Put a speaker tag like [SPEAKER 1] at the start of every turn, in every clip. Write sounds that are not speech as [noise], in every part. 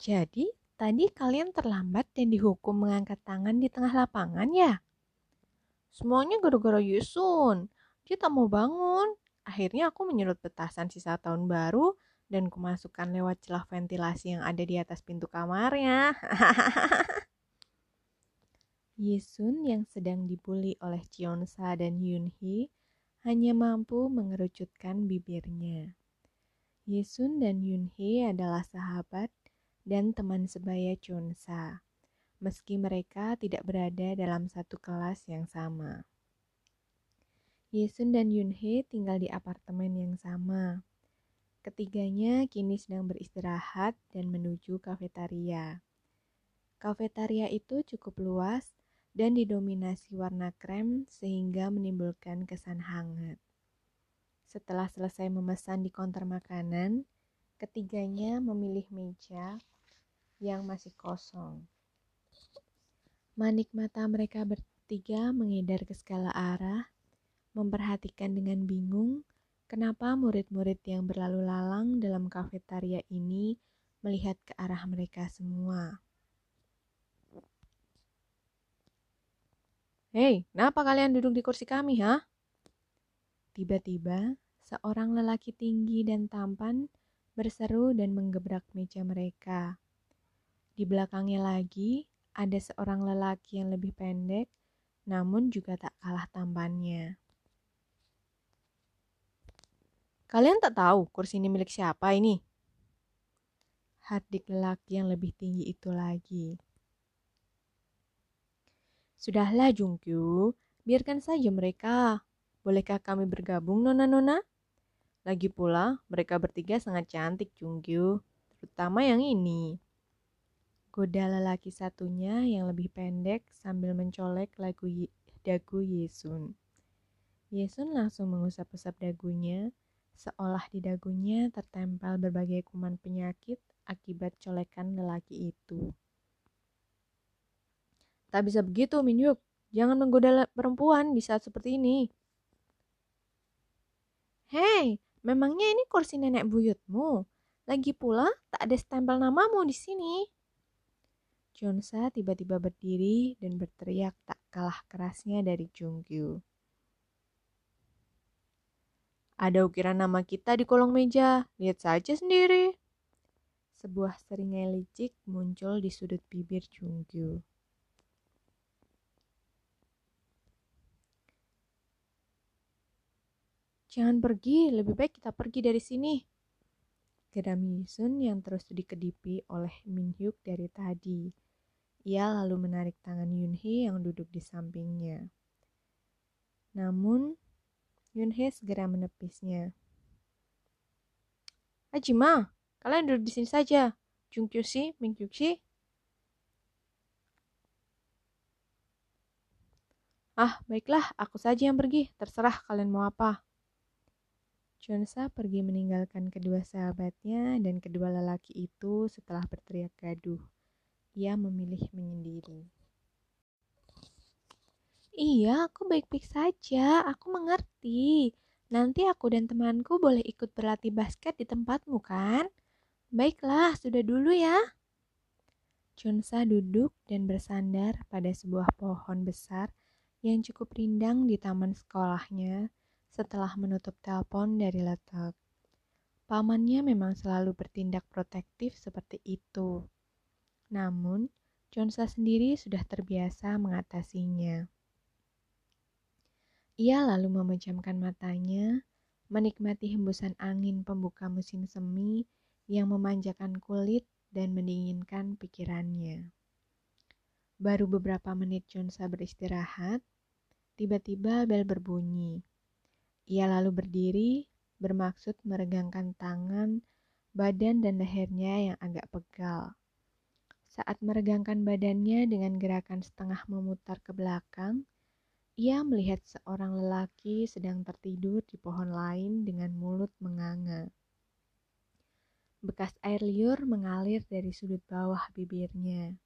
[SPEAKER 1] Jadi, tadi kalian terlambat dan dihukum mengangkat tangan di tengah lapangan ya?
[SPEAKER 2] Semuanya gara-gara Yusun. Dia tak mau bangun. Akhirnya aku menyulut petasan sisa tahun baru dan kumasukkan lewat celah ventilasi yang ada di atas pintu kamarnya. [laughs]
[SPEAKER 1] Yisun yang sedang dibully oleh Cheonsa dan Yunhee hanya mampu mengerucutkan bibirnya. Yisun dan Yunhee adalah sahabat dan teman sebaya Cheonsa, meski mereka tidak berada dalam satu kelas yang sama. Yisun dan Yunhee tinggal di apartemen yang sama. Ketiganya kini sedang beristirahat dan menuju kafetaria. Kafetaria itu cukup luas dan didominasi warna krem sehingga menimbulkan kesan hangat. Setelah selesai memesan di konter makanan, ketiganya memilih meja yang masih kosong. Manik mata mereka bertiga mengedar ke segala arah, memperhatikan dengan bingung kenapa murid-murid yang berlalu lalang dalam kafetaria ini melihat ke arah mereka semua.
[SPEAKER 2] Hei, kenapa kalian duduk di kursi kami, ha?
[SPEAKER 1] Tiba-tiba, seorang lelaki tinggi dan tampan berseru dan menggebrak meja mereka. Di belakangnya lagi, ada seorang lelaki yang lebih pendek, namun juga tak kalah tampannya.
[SPEAKER 2] Kalian tak tahu kursi ini milik siapa ini?
[SPEAKER 1] Hardik lelaki yang lebih tinggi itu lagi.
[SPEAKER 2] Sudahlah Jungkyu, biarkan saja mereka. Bolehkah kami bergabung nona-nona? Lagi pula, mereka bertiga sangat cantik Jungkyu, terutama yang ini.
[SPEAKER 1] Goda lelaki satunya yang lebih pendek sambil mencolek lagu dagu Yesun. Yesun langsung mengusap-usap dagunya, seolah di dagunya tertempel berbagai kuman penyakit akibat colekan lelaki itu.
[SPEAKER 2] Tak bisa begitu, Minyuk. Jangan menggoda perempuan di saat seperti ini.
[SPEAKER 3] Hei, memangnya ini kursi nenek buyutmu? Lagi pula, tak ada stempel namamu di sini.
[SPEAKER 1] Jonsa tiba-tiba berdiri dan berteriak tak kalah kerasnya dari Jungkyu.
[SPEAKER 2] Ada ukiran nama kita di kolong meja, lihat saja sendiri.
[SPEAKER 1] Sebuah seringai licik muncul di sudut bibir Jungkyu.
[SPEAKER 2] Jangan pergi, lebih baik kita pergi dari sini.
[SPEAKER 1] Geram Yisun yang terus dikedipi oleh Min Hyuk dari tadi. Ia lalu menarik tangan Yun Hee yang duduk di sampingnya. Namun, Yun Hee segera menepisnya.
[SPEAKER 2] Ajima, kalian duduk di sini saja. Jung Kyu Si, Min Hyuk Si. Ah, baiklah, aku saja yang pergi. Terserah kalian mau apa.
[SPEAKER 1] Chunsa pergi meninggalkan kedua sahabatnya dan kedua lelaki itu setelah berteriak gaduh. Ia memilih menyendiri.
[SPEAKER 3] Iya, aku baik-baik saja. Aku mengerti. Nanti aku dan temanku boleh ikut berlatih basket di tempatmu, kan? Baiklah, sudah dulu ya.
[SPEAKER 1] Chunsa duduk dan bersandar pada sebuah pohon besar yang cukup rindang di taman sekolahnya setelah menutup telepon dari letak. Pamannya memang selalu bertindak protektif seperti itu. Namun, Jonsa sendiri sudah terbiasa mengatasinya. Ia lalu memejamkan matanya, menikmati hembusan angin pembuka musim semi yang memanjakan kulit dan mendinginkan pikirannya. Baru beberapa menit Jonsa beristirahat, tiba-tiba bel berbunyi. Ia lalu berdiri, bermaksud meregangkan tangan, badan dan lehernya yang agak pegal. Saat meregangkan badannya dengan gerakan setengah memutar ke belakang, ia melihat seorang lelaki sedang tertidur di pohon lain dengan mulut menganga. Bekas air liur mengalir dari sudut bawah bibirnya.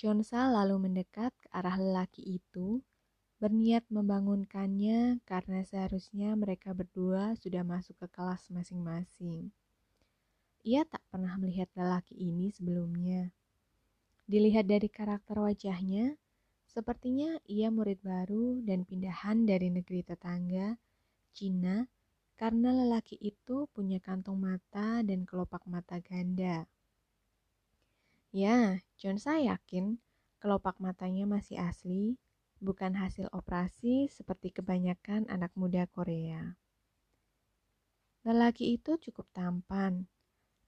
[SPEAKER 1] Jonsa lalu mendekat ke arah lelaki itu berniat membangunkannya karena seharusnya mereka berdua sudah masuk ke kelas masing-masing. Ia tak pernah melihat lelaki ini sebelumnya. Dilihat dari karakter wajahnya, sepertinya ia murid baru dan pindahan dari negeri tetangga, Cina, karena lelaki itu punya kantung mata dan kelopak mata ganda. Ya, John saya yakin kelopak matanya masih asli, bukan hasil operasi seperti kebanyakan anak muda Korea. Lelaki itu cukup tampan,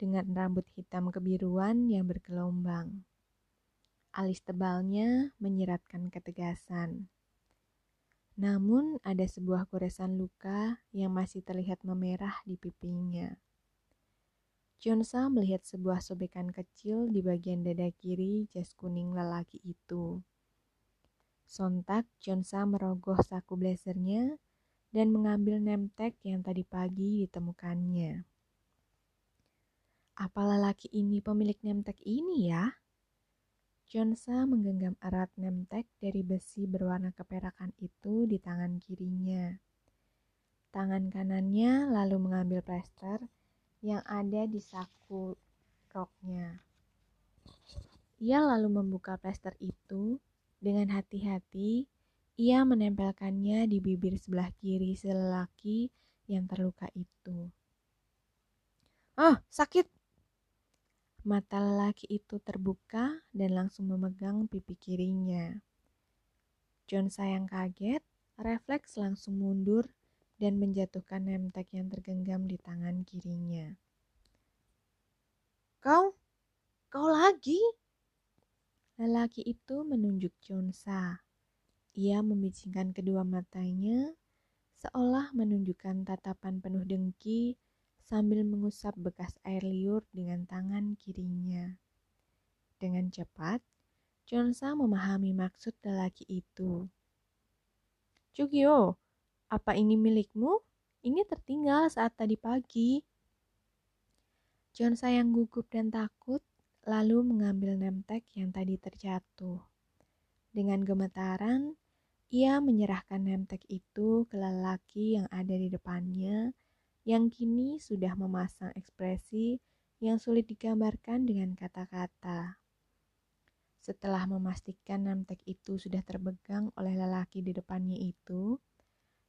[SPEAKER 1] dengan rambut hitam kebiruan yang bergelombang. Alis tebalnya menyiratkan ketegasan. Namun ada sebuah goresan luka yang masih terlihat memerah di pipinya. Jonsa melihat sebuah sobekan kecil di bagian dada kiri jas kuning lelaki itu. Sontak Jonsa merogoh saku blazernya dan mengambil nemtek yang tadi pagi ditemukannya. Apa lelaki ini pemilik nemtek ini ya? Jonsa menggenggam erat nemtek dari besi berwarna keperakan itu di tangan kirinya. Tangan kanannya lalu mengambil plester yang ada di saku roknya. Ia lalu membuka plester itu dengan hati-hati. Ia menempelkannya di bibir sebelah kiri selelaki yang terluka itu.
[SPEAKER 2] Ah, sakit!
[SPEAKER 1] Mata lelaki itu terbuka dan langsung memegang pipi kirinya. John sayang kaget, refleks langsung mundur dan menjatuhkan nemtek yang tergenggam di tangan kirinya.
[SPEAKER 2] Kau? Kau lagi?
[SPEAKER 1] Lelaki itu menunjuk Jonsa. Ia membicingkan kedua matanya, seolah menunjukkan tatapan penuh dengki sambil mengusap bekas air liur dengan tangan kirinya. Dengan cepat, Jonsa memahami maksud lelaki itu.
[SPEAKER 2] Jugyo, apa ini milikmu? Ini tertinggal saat tadi pagi.
[SPEAKER 1] Jonsa yang gugup dan takut lalu mengambil nemtek yang tadi terjatuh. Dengan gemetaran, ia menyerahkan nemtek itu ke lelaki yang ada di depannya yang kini sudah memasang ekspresi yang sulit digambarkan dengan kata-kata. Setelah memastikan namtek itu sudah terbegang oleh lelaki di depannya itu,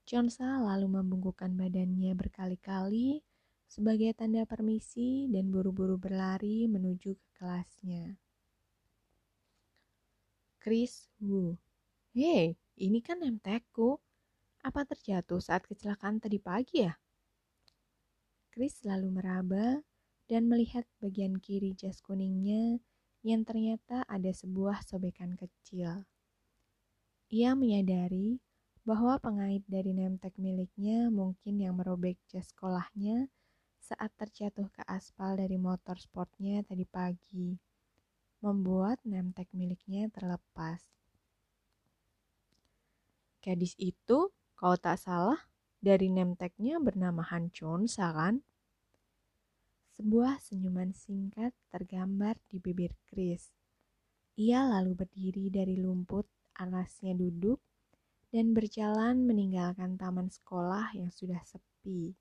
[SPEAKER 1] Chonsa lalu membungkukkan badannya berkali-kali sebagai tanda permisi dan buru-buru berlari menuju ke kelasnya.
[SPEAKER 2] Chris Wu, hei, ini kan nemtekku. Apa terjatuh saat kecelakaan tadi pagi ya?
[SPEAKER 1] Chris lalu meraba dan melihat bagian kiri jas kuningnya yang ternyata ada sebuah sobekan kecil. Ia menyadari bahwa pengait dari nemtek miliknya mungkin yang merobek jas sekolahnya saat terjatuh ke aspal dari motor sportnya tadi pagi, membuat nemtek miliknya terlepas.
[SPEAKER 2] Gadis itu, kalau tak salah, dari nemteknya bernama Han Chonsa kan?
[SPEAKER 1] Sebuah senyuman singkat tergambar di bibir Chris. Ia lalu berdiri dari lumput, alasnya duduk, dan berjalan meninggalkan taman sekolah yang sudah sepi.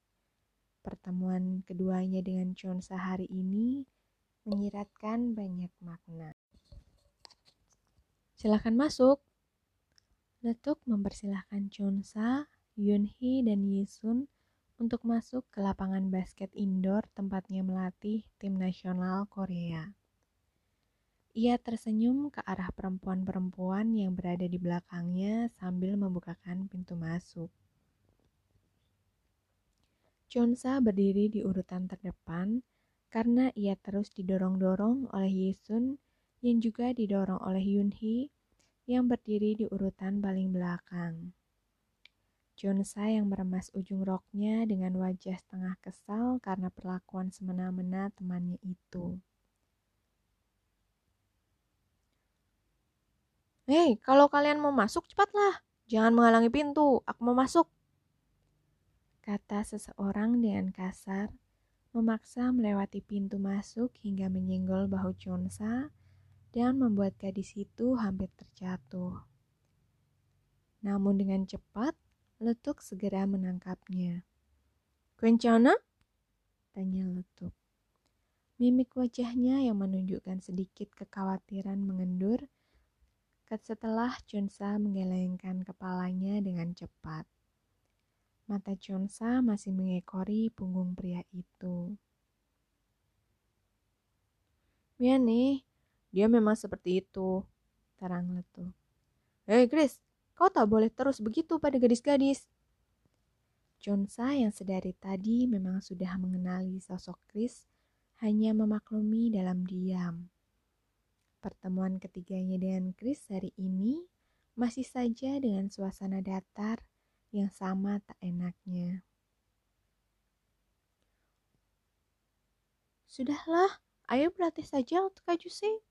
[SPEAKER 1] Pertemuan keduanya dengan Chonsa hari ini menyiratkan banyak makna.
[SPEAKER 2] Silahkan masuk.
[SPEAKER 1] Letuk mempersilahkan Chonsa Yunhee dan Yisun untuk masuk ke lapangan basket indoor tempatnya melatih tim nasional Korea. Ia tersenyum ke arah perempuan-perempuan yang berada di belakangnya sambil membukakan pintu masuk. Chonsa berdiri di urutan terdepan karena ia terus didorong-dorong oleh Yisun yang juga didorong oleh Yunhee yang berdiri di urutan paling belakang. Jonsa yang meremas ujung roknya dengan wajah setengah kesal karena perlakuan semena-mena temannya itu.
[SPEAKER 2] Hei, kalau kalian mau masuk, cepatlah. Jangan menghalangi pintu, aku mau masuk.
[SPEAKER 1] Kata seseorang dengan kasar, memaksa melewati pintu masuk hingga menyenggol bahu Chonsa dan membuat gadis itu hampir terjatuh. Namun dengan cepat, Letuk segera menangkapnya.
[SPEAKER 2] Kencana?
[SPEAKER 1] Tanya Letuk. Mimik wajahnya yang menunjukkan sedikit kekhawatiran mengendur setelah Chunsa menggelengkan kepalanya dengan cepat. Mata Chunsa masih mengekori punggung pria itu.
[SPEAKER 2] Ya nih, dia memang seperti itu, terang letu. Hei Chris, kau tak boleh terus begitu pada gadis-gadis.
[SPEAKER 1] Chunsa yang sedari tadi memang sudah mengenali sosok Chris hanya memaklumi dalam diam. Pertemuan ketiganya dengan Chris hari ini masih saja dengan suasana datar yang sama tak enaknya.
[SPEAKER 3] Sudahlah, ayo berlatih saja untuk Kajusi.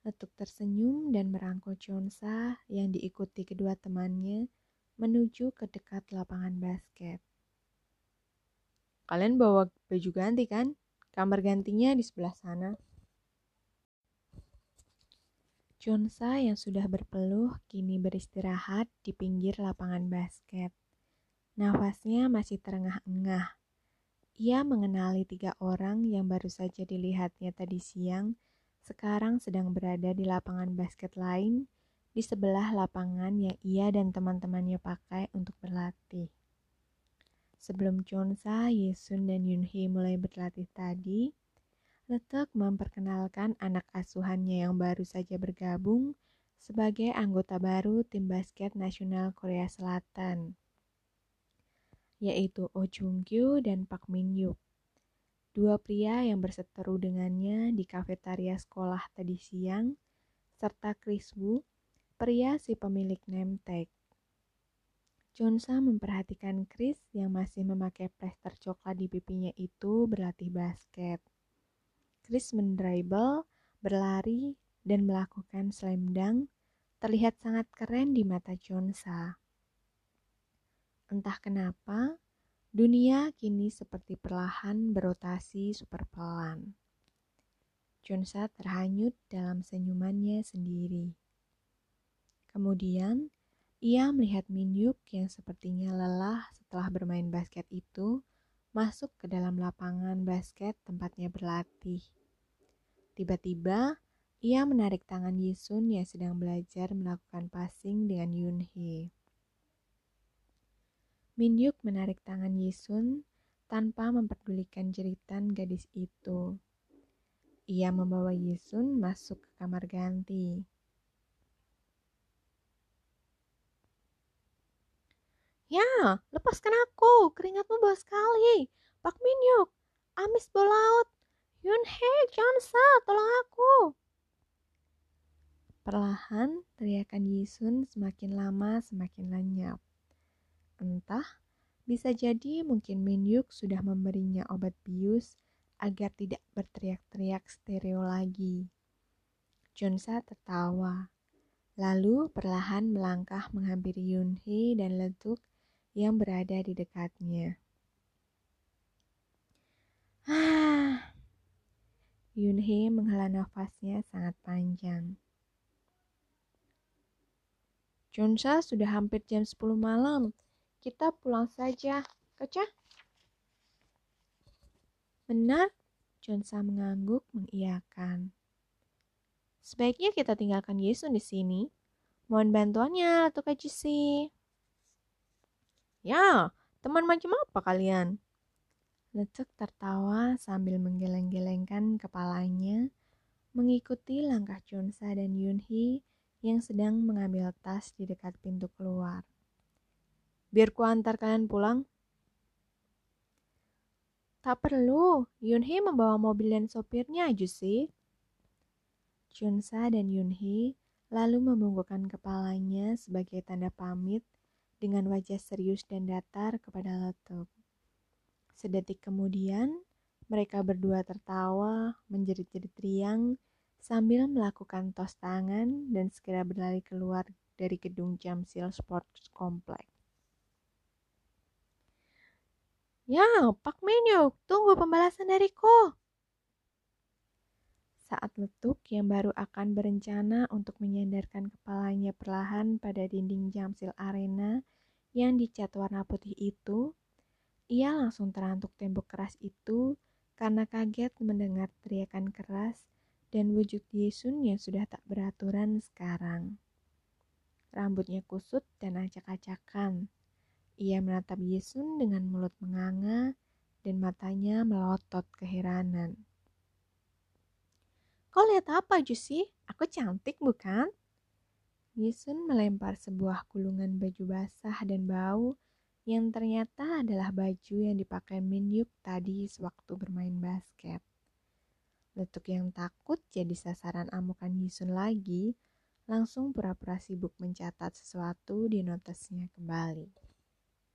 [SPEAKER 1] Letuk tersenyum dan merangkul Chonsa yang diikuti kedua temannya menuju ke dekat lapangan basket.
[SPEAKER 2] Kalian bawa baju ganti kan? Kamar gantinya di sebelah sana.
[SPEAKER 1] Chonsa yang sudah berpeluh kini beristirahat di pinggir lapangan basket. Nafasnya masih terengah-engah. Ia mengenali tiga orang yang baru saja dilihatnya tadi siang, sekarang sedang berada di lapangan basket lain di sebelah lapangan yang ia dan teman-temannya pakai untuk berlatih. Sebelum Chonsa, Yesun, dan Yunhee mulai berlatih tadi, Letek memperkenalkan anak asuhannya yang baru saja bergabung sebagai anggota baru tim basket nasional Korea Selatan, yaitu Oh Jung Kyu dan Park Min Yuk. Dua pria yang berseteru dengannya di kafetaria sekolah tadi siang, serta Chris Wu, pria si pemilik name tag. Memperhatikan Chris yang masih memakai plester coklat di pipinya itu berlatih basket. Chris mendribble, berlari, dan melakukan slam dunk terlihat sangat keren di mata Chunsa. Entah kenapa, dunia kini seperti perlahan berotasi super pelan. Chunsa terhanyut dalam senyumannya sendiri. Kemudian, ia melihat Minyuk yang sepertinya lelah setelah bermain basket itu masuk ke dalam lapangan basket tempatnya berlatih. Tiba-tiba, ia menarik tangan Yisun yang sedang belajar melakukan passing dengan Yunhee. Minyuk menarik tangan Yisun tanpa memperdulikan jeritan gadis itu. Ia membawa Yisun masuk ke kamar ganti.
[SPEAKER 3] Ya, lepaskan aku. Keringatmu bau sekali. Pak Minyuk, amis bau laut. Yunhee, Chansa, tolong aku.
[SPEAKER 1] Perlahan, teriakan Yisun semakin lama semakin lenyap. Entah, bisa jadi mungkin Minyuk sudah memberinya obat bius agar tidak berteriak-teriak stereo lagi. Junsa tertawa, lalu perlahan melangkah menghampiri Yunhee dan Letuk yang berada di dekatnya. Ah, Yunhee menghela nafasnya sangat panjang.
[SPEAKER 2] Chunsa sudah hampir jam 10 malam. Kita pulang saja, Kaca?
[SPEAKER 1] Benar, Chunsa mengangguk mengiyakan.
[SPEAKER 2] Sebaiknya kita tinggalkan Yesun di sini. Mohon bantuannya, Ratu Kajisi. Ya, teman macam apa kalian?
[SPEAKER 1] Lecek tertawa sambil menggeleng-gelengkan kepalanya, mengikuti langkah Chunsa dan Yunhee yang sedang mengambil tas di dekat pintu keluar.
[SPEAKER 2] Biar ku antar kalian pulang.
[SPEAKER 3] Tak perlu, Yunhee membawa mobil dan sopirnya aja sih.
[SPEAKER 1] Chunsa dan Yunhee lalu membungkukkan kepalanya sebagai tanda pamit dengan wajah serius dan datar kepada Letup. Sedetik kemudian, mereka berdua tertawa, menjerit-jerit riang, sambil melakukan tos tangan dan segera berlari keluar dari gedung Jamsil Sports Complex.
[SPEAKER 3] Ya, Pak Menyuk, tunggu pembalasan dariku.
[SPEAKER 1] Saat letuk yang baru akan berencana untuk menyandarkan kepalanya perlahan pada dinding Jamsil Arena yang dicat warna putih itu, ia langsung terantuk tembok keras itu karena kaget mendengar teriakan keras dan wujud Yesun yang sudah tak beraturan sekarang. Rambutnya kusut dan acak-acakan. Ia menatap Yesun dengan mulut menganga dan matanya melotot keheranan.
[SPEAKER 2] Kau lihat apa, Jusi? Aku cantik, bukan?
[SPEAKER 1] Yesun melempar sebuah gulungan baju basah dan bau yang ternyata adalah baju yang dipakai Min Yuk tadi sewaktu bermain basket. Letuk yang takut jadi sasaran amukan Yisun lagi, langsung pura-pura sibuk mencatat sesuatu di notesnya kembali.